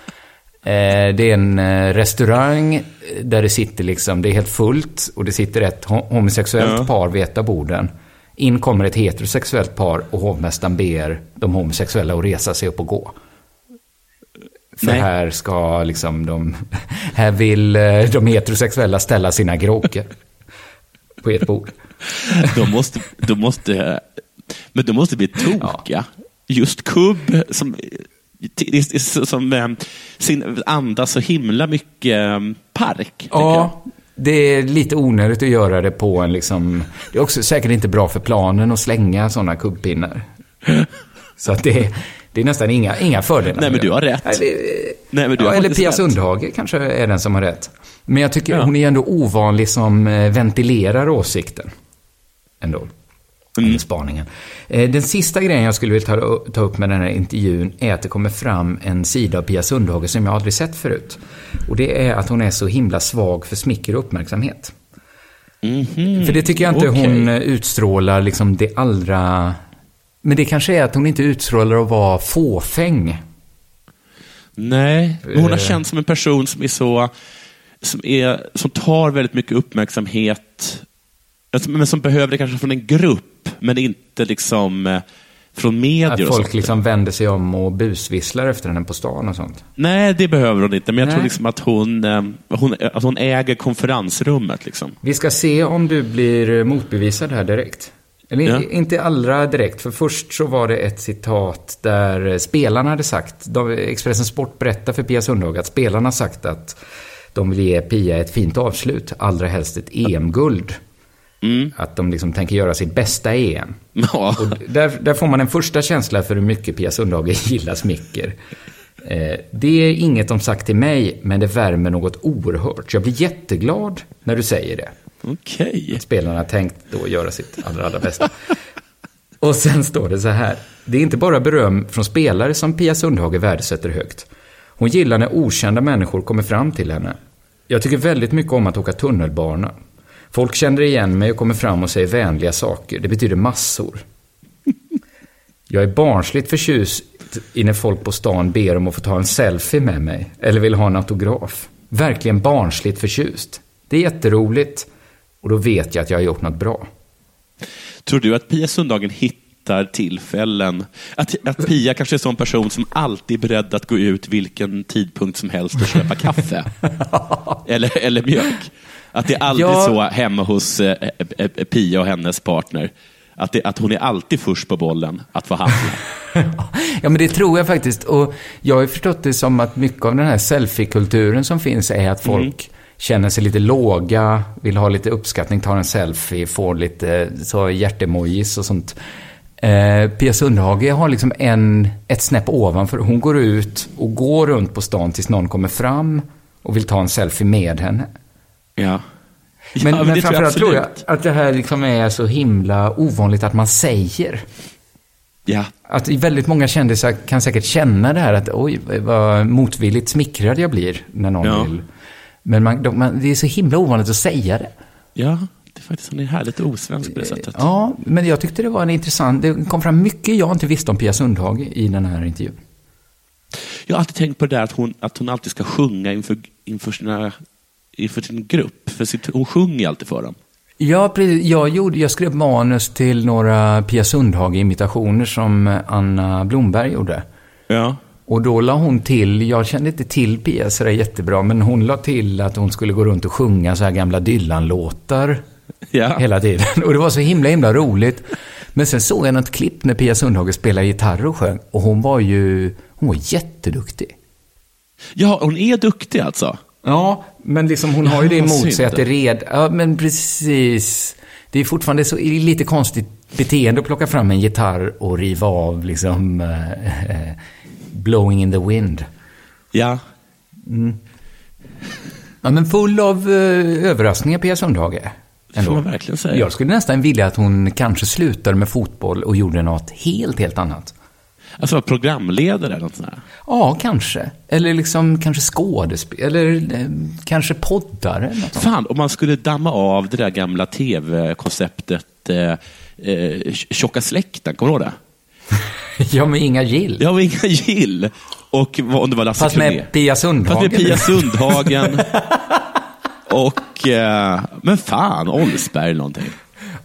det är en eh, restaurang där det sitter liksom, det är helt fullt och det sitter ett ho- homosexuellt Ja. par vid ett av borden. In kommer ett heterosexuellt par och hovmästaren ber de homosexuella att resa sig upp och gå. För Nej. här ska liksom de... *laughs* Här vill eh, de heterosexuella ställa sina kråkor. På ett bord. *laughs* De måste, de måste, men de måste bli tokiga. Just kubb som, som eh, sin, andas så himla mycket eh, park. Ja, det är lite onödigt att göra det på en liksom... Det är också säkert inte bra för planen att slänga sådana kubbpinnar. *laughs* Så att det, det är nästan inga, inga fördelar. Nej, men du har rätt. Det, Nej, men du har eller Pia. Sundhage kanske är den som har rätt. Men jag tycker Ja. hon är ändå ovanlig som eh, ventilerar åsikten. Ändå. Mm. Spaningen. Eh, Den sista grejen jag skulle vilja ta, ta upp med den här intervjun är att det kommer fram en sida av Pia Sundhage som jag aldrig sett förut. Och det är att hon är så himla svag för smicker och uppmärksamhet. För det tycker jag inte okej. hon eh, utstrålar liksom det allra... Men det kanske är att hon inte utstrålar att vara fåfäng. Nej, men hon har Eh. känts som en person som är så, som, är, som tar väldigt mycket uppmärksamhet, men som behöver det kanske från en grupp, men inte liksom eh, från medier Att folk liksom vänder sig om och busvisslar efter henne på stan och sånt. Nej, det behöver hon inte, men jag Nej. tror liksom att hon, eh, hon, att hon äger konferensrummet. Liksom. Vi ska se om du blir motbevisad här direkt. Eller Ja. inte allra direkt, för först så var det ett citat där spelarna hade sagt, Expressen Sport berättar för Pia Sundhage att spelarna sagt att de vill ge Pia ett fint avslut, allra helst ett EM-guld. Att de liksom tänker göra sitt bästa EM. Ja. Och där, där får man en första känsla för hur mycket Pia Sundhage *laughs* gillar smicker. Eh, det är inget de sagt till mig, men det värmer något oerhört. Jag blir jätteglad när du säger det. Okej. Spelarna har tänkt då göra sitt allra, allra bästa. Och sen står det så här. Det är inte bara beröm från spelare som Pia Sundhage värdesätter högt. Hon gillar när okända människor kommer fram till henne. Jag tycker väldigt mycket om att åka tunnelbana. Folk känner igen mig och kommer fram och säger vänliga saker. Det betyder massor. Jag är barnsligt förtjust i när folk på stan ber om att få ta en selfie med mig. Eller vill ha en autograf. Verkligen barnsligt förtjust. Det är jätteroligt. Och då vet jag att jag har gjort något bra. Tror du att Pia Sundhagen hittar tillfällen? Att, att Pia kanske är en sån person som alltid är beredd att gå ut vilken tidpunkt som helst och köpa kaffe? *laughs* eller, eller mjölk? Att det är aldrig Ja. så hemma hos eh, eh, eh, Pia och hennes partner. Att, det, att hon är alltid först på bollen att få handla. *laughs* Ja, men det tror jag faktiskt. Och jag har förstått det som att mycket av den här selfie-kulturen som finns är att folk känner sig lite låga, vill ha lite uppskattning, tar en selfie, får lite så hjärtemojis och sånt. Eh, Pia Sundhage har liksom en, ett snäpp ovanför. Hon går ut och går runt på stan tills någon kommer fram och vill ta en selfie med henne. Ja. Men, ja, men det tror framförallt tror jag absolut. att det här liksom är så himla ovanligt att man säger. Ja. Att väldigt många kändisar kan säkert känna det här att oj, vad motvilligt smickrad jag blir när någon Ja. vill. Men man, de, man, det är så himla ovanligt att säga det. ja, det är faktiskt hon är härligt osvensk på det sättet. Ja, men jag tyckte det var en intressant, det kom fram mycket jag inte visste om Pia Sundhage i den här intervjun. Jag har alltid tänkt på det där att hon, att hon alltid ska sjunga inför, inför, sina, inför sin grupp. För sitt, hon sjunger ju alltid för dem. Ja, precis. Jag, gjorde, jag skrev manus till några Pia Sundhage-imitationer som Anna Blomberg gjorde. Ja. Och då la hon till, jag kände inte till Pia sådär jättebra, men hon la till att hon skulle gå runt och sjunga så här gamla Dylan-låtar Ja. hela tiden. *laughs* Och det var så himla, himla roligt. Men sen såg jag något klipp när Pia Sundhage spelade gitarr och sjöng. Och hon var ju, hon var jätteduktig. ja, hon är duktig alltså. Ja, men liksom hon har ju det emot sig att det red... Ja, men precis. Det är fortfarande så, lite konstigt beteende att plocka fram en gitarr och riva av liksom eh, Blowing in the wind. Ja. Ja, men full av eh, överraskningar Pia Sundhage. Det får man verkligen säga. Jag skulle nästan vilja att hon kanske slutade med fotboll och gjorde något helt, helt annat. Alltså programledare eller något sånt där. Ja, kanske. Eller liksom kanske skådespel, eller eh, kanske poddare eller något sånt. Fan, om man skulle damma av det där gamla tv-konceptet eh, eh, Tjocka släkten, kommer du ihåg det? *laughs* Ja, med Inga Gill. Jag var Inga Gill och vad- om det var Lasse Fast Kronér. med Pia Sundhage. Fast med Pia Sundhagen. *laughs* och, eh, men fan, Olsberg eller någonting.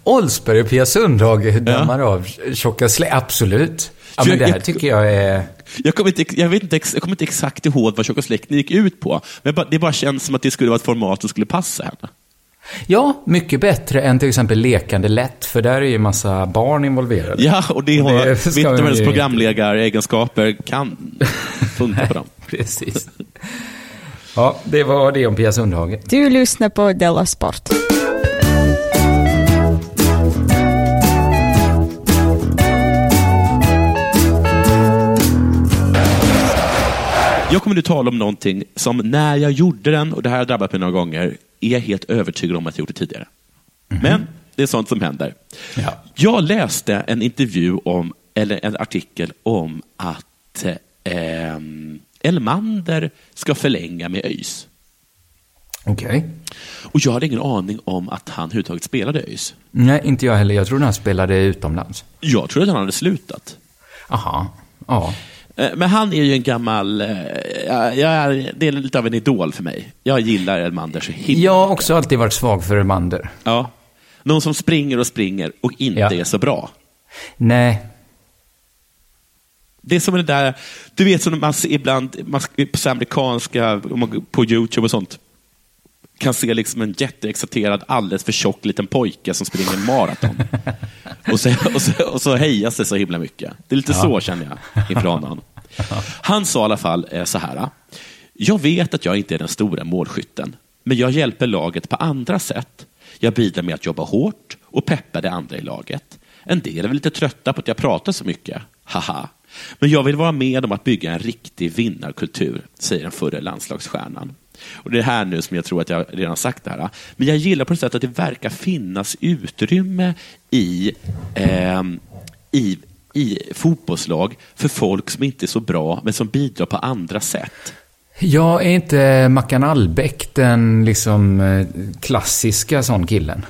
Olsberg och Pia Sundhage dammar av tjocka slä. Absolut. Ja, men det här jag- tycker jag är... Jag kommer inte, jag vet inte, jag kommer inte exakt ihåg vad Tjocka släkten gick ut på. Men det bara känns som att det skulle vara ett format som skulle passa henne. Ja, mycket bättre än till exempel Lekande lätt, för där är ju massa barn involverade. Ja, och det Och har, ju programledaregenskaper kan funka på dem. *laughs* Precis. Ja, det var det om Pia Sundhage. Du lyssnar på Della Sport. Jag kommer nu tala om någonting som när jag gjorde den, och det här har drabbat mig några gånger, är jag helt övertygad om att jag gjort det tidigare. Men det är sånt som händer. Ja. Jag läste en intervju om, eller en artikel om att eh, Elmander ska förlänga med ÖIS. Okej. Och jag hade ingen aning om att han överhuvudtaget spelade ÖIS. Nej, inte jag heller. Jag trodde han spelade utomlands. Jag trodde att han hade slutat. Aha. Ja. Eh, Men han är ju en gammal, eh, ja, jag det är lite av en idol för mig. Jag gillar Elmander så himla Jag har också alltid varit svag för Elmander. Ja. Någon som springer och springer och inte Ja. är så bra. Nej. Det är som det där, du vet som man ser ibland på amerikanska, på YouTube och sånt, kan se liksom en jätteexalterad, alldeles för tjock liten pojke som springer maraton. *laughs* och, så, och, så, och så hejas det så himla mycket. Det är lite så känner jag inför honom. Han sa i alla fall eh, så här. Jag vet att jag inte är den stora målskytten, men jag hjälper laget på andra sätt. Jag bidrar med att jobba hårt och peppa de andra i laget. En del är väl lite trötta på att jag pratar så mycket. Haha. Men jag vill vara med om att bygga en riktig vinnarkultur, säger den förre landslagsstjärnan. Och Det är här nu som jag tror att jag redan sagt det här. Men jag gillar på något sätt att det verkar finnas utrymme i, eh, i, i fotbollslag för folk som inte är så bra, men som bidrar på andra sätt. Ja, är inte Mackan Albeck den liksom eh, klassiska sån killen?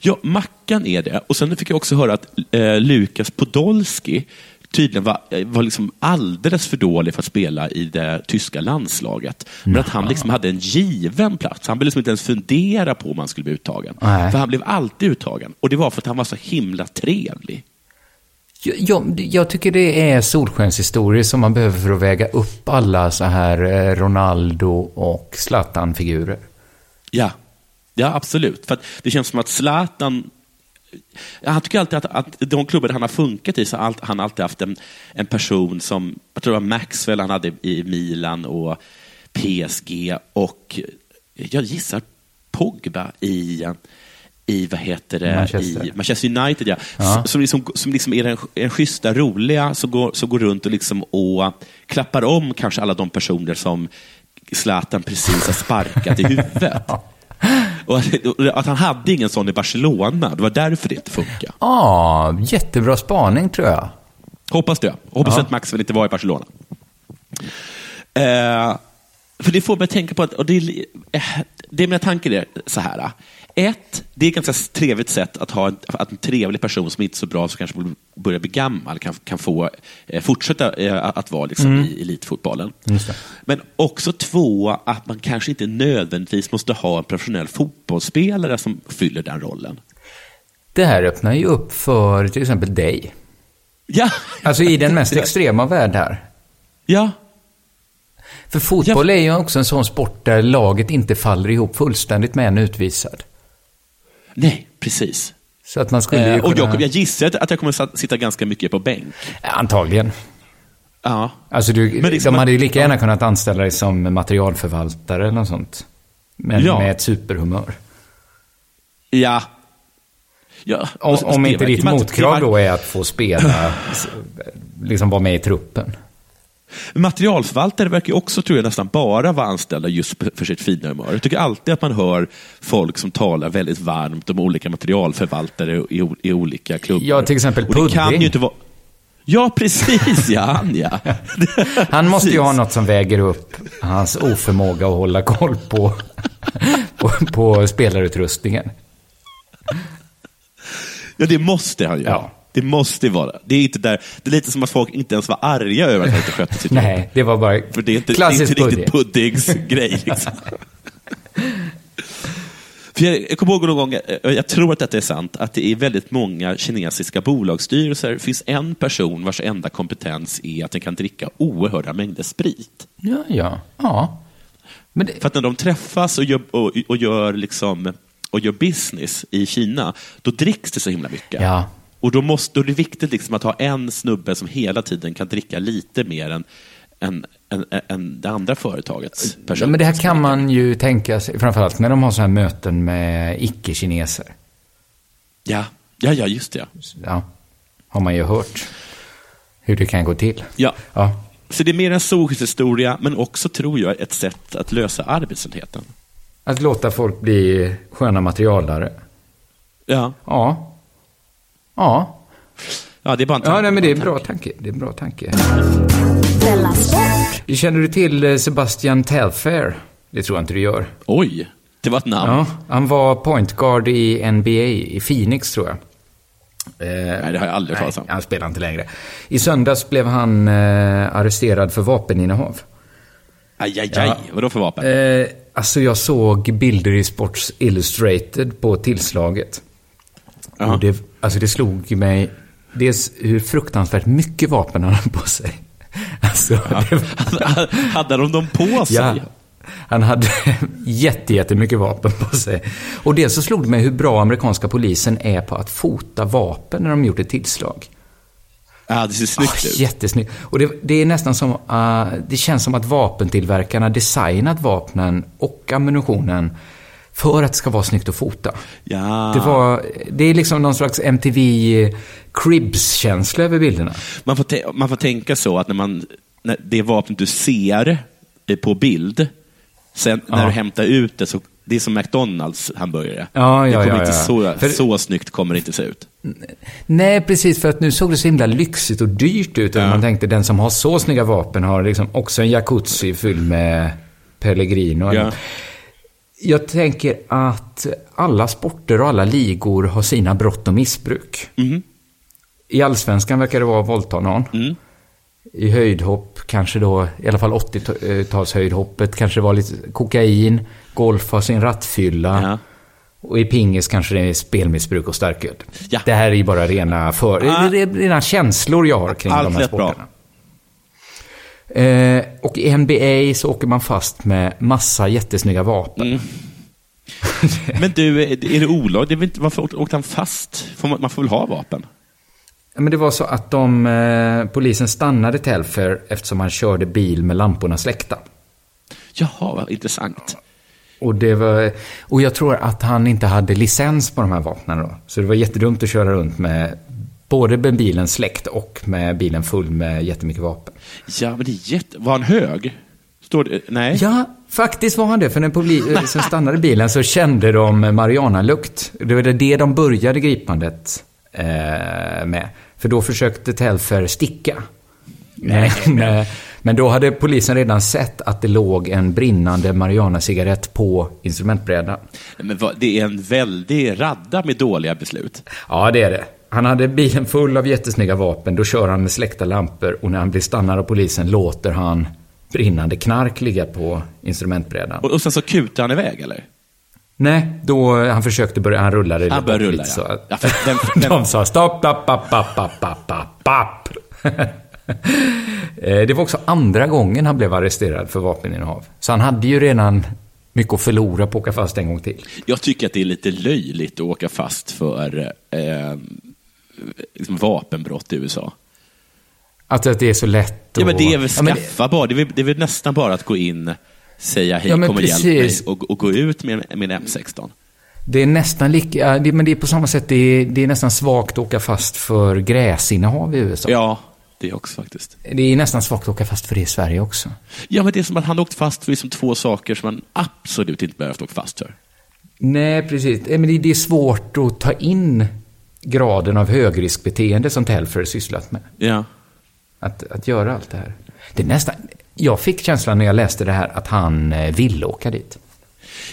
Ja, Mackan är det. Och sen fick jag också höra att eh, Lukas Podolski tydligen var, var liksom alldeles för dålig för att spela i det tyska landslaget. Men att han liksom hade en given plats. Han ville liksom inte ens fundera på om han skulle bli uttagen. Nej. För han blev alltid uttagen. Och det var för att han var så himla trevlig. Jag, jag, jag tycker det är solskenshistorier som man behöver för att väga upp alla så här eh, Ronaldo och Zlatan-figurer. Ja, ja absolut. För det känns som att Zlatan han tycker alltid att, att de klubbar han har funkat i så har han alltid haft en, en person som, jag tror det var Maxwell han hade i Milan och PSG och jag gissar Pogba i, i vad heter det, Manchester. i Manchester United. Ja. Ja. Som, liksom, som liksom är den, den schyssta, roliga, som går, som går runt och, liksom och klappar om kanske alla de personer som Zlatan precis har sparkat i huvudet. *laughs* Att, han hade ingen sån i Barcelona, det var därför det inte funkade. Ja, jättebra spaning tror jag. Hoppas det. Hoppas Ja. att Maxwell inte var i Barcelona. Eh, för det får mig att tänka på att, och det, är eh, det mina tankar är så här. Ett, det är ett ganska trevligt sätt att ha en, att en trevlig person som inte är så bra, som kanske börjar bli gammal, kan, kan få eh, fortsätta eh, att vara liksom, i elitfotbollen. Men också två, att man kanske inte nödvändigtvis måste ha en professionell fotbollsspelare som fyller den rollen. Det här öppnar ju upp för till exempel dig. Ja, Alltså i den mest *laughs* extrema värld här. ja. För fotboll är ju också en sån sport där laget inte faller ihop fullständigt med en utvisad. Nej, precis. Så att man skulle Eh, och kunna... jag, jag gissar att- jag kommer sitta ganska mycket på bänk. Antagligen. Ja. Alltså du, Men liksom de hade ju lika gärna kunnat anställa dig som materialförvaltare eller något sånt. Men Ja. med ett superhumör. Ja. ja. Om, och om inte ditt motkrav då är att få spela, *laughs* liksom vara med i truppen. Materialförvaltare verkar också, tror jag, nästan bara vara anställda just för sitt fina humör. Jag tycker alltid att man hör folk som talar väldigt varmt om olika materialförvaltare i, i olika klubbar. Ja, till exempel Och det kan Pudding. ju inte vara... Ja, precis, ja, han ja. *laughs* Han måste ju ha något som väger upp hans oförmåga att hålla koll på, på, på spelarutrustningen. Ja, det måste han ju. Ja. Det måste vara. Det är, inte där, det är lite som att folk inte ens var arga över att han inte skötte sitt jobb. Nej, det var bara För det är inte, det är inte riktigt Pudding. Puddings grej. Liksom. *laughs* För jag, jag kommer ihåg någon gång, jag tror att detta är sant, att det i väldigt många kinesiska bolagsstyrelser finns en person vars enda kompetens är att den kan dricka oerhörda mängder sprit. Ja, ja. ja. Det, För att när de träffas och gör, och, och gör, liksom, och gör business i Kina, då dricks det så himla mycket. ja. Och då, måste, då är det viktigt liksom att ha en snubbe som hela tiden kan dricka lite mer än, än, än, än det andra företagets Ja, person. men det här kan man ju tänka sig, framförallt när de har så här möten med icke-kineser. Ja, ja, ja just det. Ja, har man ju hört hur det kan gå till. Ja. Ja, Så det är mer en solskenshistoria, men också, tror jag, ett sätt att lösa arbetslösheten. att låta folk bli sköna materialare. Ja, Ja. Ja, ja det är bara en ja tanke, nej, men det är en bra tanke. Det är en bra tanke. Känner du till eh, Sebastian Telfair? Det tror jag inte du gör. Oj, det var ett namn. Ja, han var point guard i NBA i Phoenix, tror jag. Eh, Nej, det har jag aldrig hört talas om. han spelar inte längre. I söndags blev han eh, arresterad för vapeninnehav. Aj, aj, Ja. aj. Vadå för vapen? Eh, alltså jag såg bilder i Sports Illustrated på tillslaget. Och det, alltså det slog mig dels hur fruktansvärt mycket vapen han hade på sig. *laughs* Alltså, det var, Hade de dem på sig? ja, han hade *laughs* jätte, jättemycket vapen på sig. Och dels så slog det mig hur bra amerikanska polisen är på att fota vapen när de gjort ett tillslag. Ja, det ser snyggt Ah, ut. jättesnyggt. Och det, det är nästan som, uh, det känns som att vapentillverkarna designat vapnen och ammunitionen För att det ska vara snyggt att fota. Ja. Det, var, det är liksom någon slags MTV Cribs-känsla över bilderna. Man får, man får tänka så att när, man, när det vapnet du ser eh, på bild, sen när Ja. du hämtar ut det, så det är som McDonalds hamburgare. Ja, det ja, kommer ja, inte. Så, För- så snyggt kommer det inte se ut. Nej, precis, för att nu såg det så himla lyxigt och dyrt ut. Och man tänkte, den som har så snygga vapen har liksom också en jacuzzi fylld med Pellegrino. Ja. Jag tänker att alla sporter och alla ligor har sina brott och missbruk. Mhm. I allsvenskan verkar det vara att våldta någon. Mm. I höjdhopp, kanske då, i alla fall 80-talshöjdhoppet, kanske det var lite kokain, golf har sin rattfylla. Ja. Och i pingis kanske det är spelmissbruk och starköl. Ja. Det här är ju bara rena, för, Ah. rena känslor jag har kring Allt de här lät bra. Eh, och i NBA så åker man fast med massa jättesnygga vapen. Mm. *laughs* Men du, är det olagligt? Varför åkte han fast? Man, man får väl ha vapen? Ja, Men det var så att de, eh, polisen stannade Telfer eftersom han körde bil med lamporna släckta. Jaha, vad intressant. Och, det var, och jag tror att han inte hade licens på de här vapnen då. Så det var jättedumt att köra runt med både med bilen släckt och med bilen full med jättemycket vapen. Ja, men det är jätte... Var han hög? Står det... Nej? Ja, faktiskt var han det. För när polisen *laughs* stannade bilen så kände de marijuana-lukt. Det var det de började gripandet eh, med. För då försökte Telfer sticka. *laughs* Men, eh, men då hade polisen redan sett att det låg en brinnande marijuana-cigarett på instrumentbrädan. Men vad, det är en väldig radda med dåliga beslut. Ja, det är det. Han hade bilen full av jättesnygga vapen. Då kör han med släckta lampor och när han blir stannad av polisen låter han brinnande knark ligga på instrumentbrädan. Och, och sen så kutar han iväg, eller? Nej, då han försökte börja, han rullade Han började rulla, lite ja. Ja, för den- *laughs* den- De sa stopp, papp, papp, papp, papp, papp, papp, papp. *laughs* Eh, Det var också andra gången han blev arresterad för vapeninnehav. Så han hade ju redan mycket att förlora på att åka fast en gång till. Jag tycker att det är lite löjligt att åka fast för eh, liksom vapenbrott i USA. Att, att det är så lätt Ja, och... men det är väl Ja, men- skaffa bara. Det är, väl, det är väl nästan bara att gå in, säga hej, Ja, kom och hjälp mig och, och gå ut med, med en M16. Det är nästan lika, ja, det, men det är på samma sätt, det är, det är nästan svagt att åka fast för gräsinnehav i USA. Ja, det också faktiskt. Det är nästan svagt att åka fast för det i Sverige också. Ja, men det är som att han åkt fast för liksom två saker som man absolut inte behövt åka fast för. Nej, precis. Men det är svårt att ta in graden av högriskbeteende som Telfer sysslat med. Ja. Att, att göra allt det här. Det är nästan, jag fick känslan när jag läste det här att han eh, ville åka dit.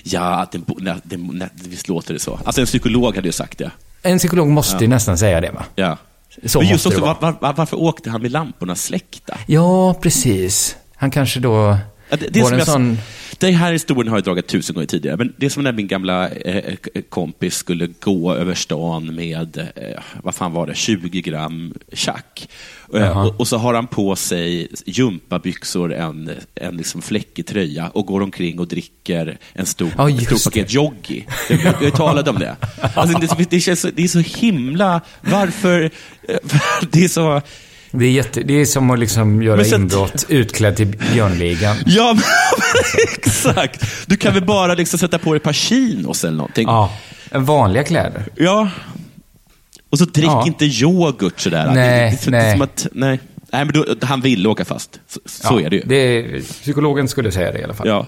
Ja, att det, nej, det, nej, visst låter det så. Alltså en psykolog hade ju sagt det. En psykolog måste ju nästan säga det, va? Ja. Så Men just måste det också, vara. var, var, varför åkte han med lamporna släckta? Ja, precis. Han kanske då Ja, det, det, var en jag, sån... det här historien har jag dragit tusen gånger tidigare, men det är som när min gamla eh, kompis skulle gå över stan med, eh, vad fan var det, 20 gram tjack. Eh, Jaha. och, och så har han på sig gympabyxor, en, en liksom fläckig tröja och går omkring och dricker en stor, ett just stort paket Joggi. Jag, jag, talade om det. *laughs* Alltså, det, det, känns det är så himla, varför, *laughs* det är så... Det är, jätte, det är som att liksom göra så inbrott utklädd till Björnligan. *laughs* Ja, men, exakt. Du kan väl bara liksom sätta på dig ett par chinos eller någonting. Ja, vanliga kläder. Ja. Och så drick Ja. inte yoghurt sådär. Nej, det, det, nej. att, nej. Nej, men då, han ville åka fast. Så, så Ja, är det ju. Det, psykologen skulle säga det i alla fall. Ja.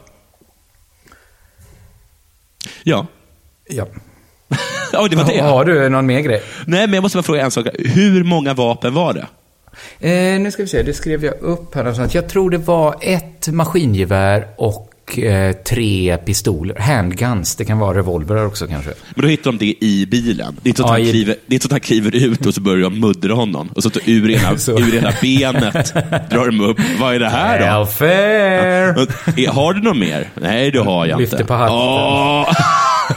Ja. Ja. *laughs* ja, det var det. Har du någon mer grej? Nej, men jag måste bara fråga en sak. Hur många vapen var det? Eh, nu ska vi se, det skrev jag upp här någonstans. Jag tror det var ett maskingevär och eh, tre pistoler. Handguns, det kan vara revolverar också kanske. Men då hittar de det i bilen. Det är inte så att, Ja, han, kliver, det är inte så han kliver ut och så börjar de muddra honom. Och så tar ur ena, *laughs* ur ena benet drar de upp. Vad är det här då? Welfare! Och, eh, Har du något mer? Nej, det har jag Lyfter inte. på hatten. Åh!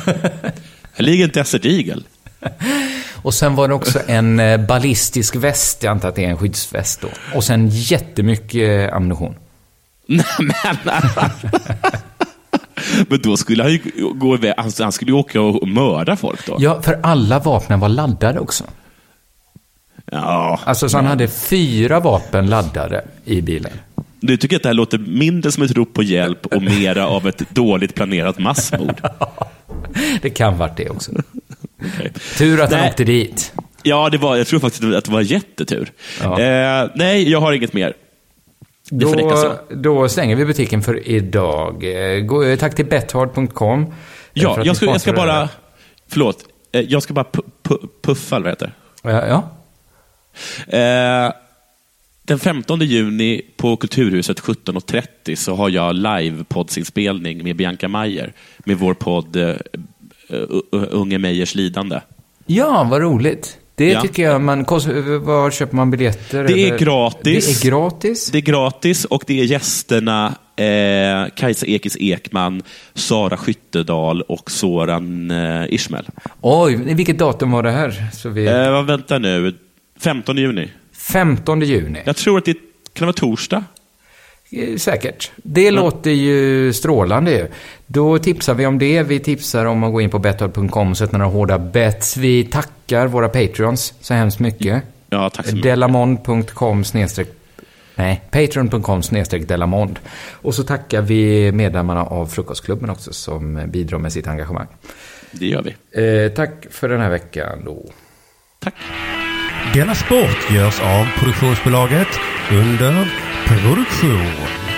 *laughs* Här ligger en Desert Eagle. *laughs* Och sen var det också en eh, ballistisk väst, jag antar att det är en skyddsväst då. Och sen jättemycket eh, ammunition. Nej, *laughs* men... Men då skulle han ju gå iväg, han, skulle ju åka och mörda folk då. Ja, för alla vapnen var laddade också. Ja. Alltså, så han hade fyra vapen laddade i bilen. Du tycker att det här låter mindre som ett rop på hjälp och mera av ett dåligt planerat massmord? *laughs* det kan varit det också. Okej. Tur att han åkte dit. Ja, det var, jag tror faktiskt att det var jättetur. Ja. Eh, nej, jag har inget mer. Då, då stänger vi butiken för idag. Eh, Gå, eh, tack till bethard.com. eh, Ja, jag ska, jag ska bara... här. Förlåt. Jag ska bara pu, pu, puffa, eller vad heter. Ja, ja. Eh, den 15 juni på Kulturhuset 17.30 så har jag live-poddsinspelning med Bianca Mayer med vår podd Unge Meyers lidande. ja, vad roligt. Det Ja. tycker jag man... Var köper man biljetter? Det är eller? gratis. Det är gratis? Det är gratis och det är gästerna eh, Kajsa Ekis Ekman, Sara Skyttedal och Soran eh, Ismail. Oj, vilket datum var det här? Så vi... Eh, vänta nu, 15 juni. 15 juni. Jag tror att det kan det vara torsdag. Eh, Säkert. Det låter ju strålande ju. Då tipsar vi om det. Vi tipsar om att gå in på betthard.com och sätta några hårda bets. Vi tackar våra patreons så hemskt mycket. Ja, tack så mycket. Delamond.com snedstreck... Nej, patreon.com snedstreck Delamond. Och så tackar vi medlemmarna av Frukostklubben också som bidrar med sitt engagemang. Det gör vi. Eh, tack för den här veckan då. Tack. Denna sport görs av produktionsbolaget under produktion.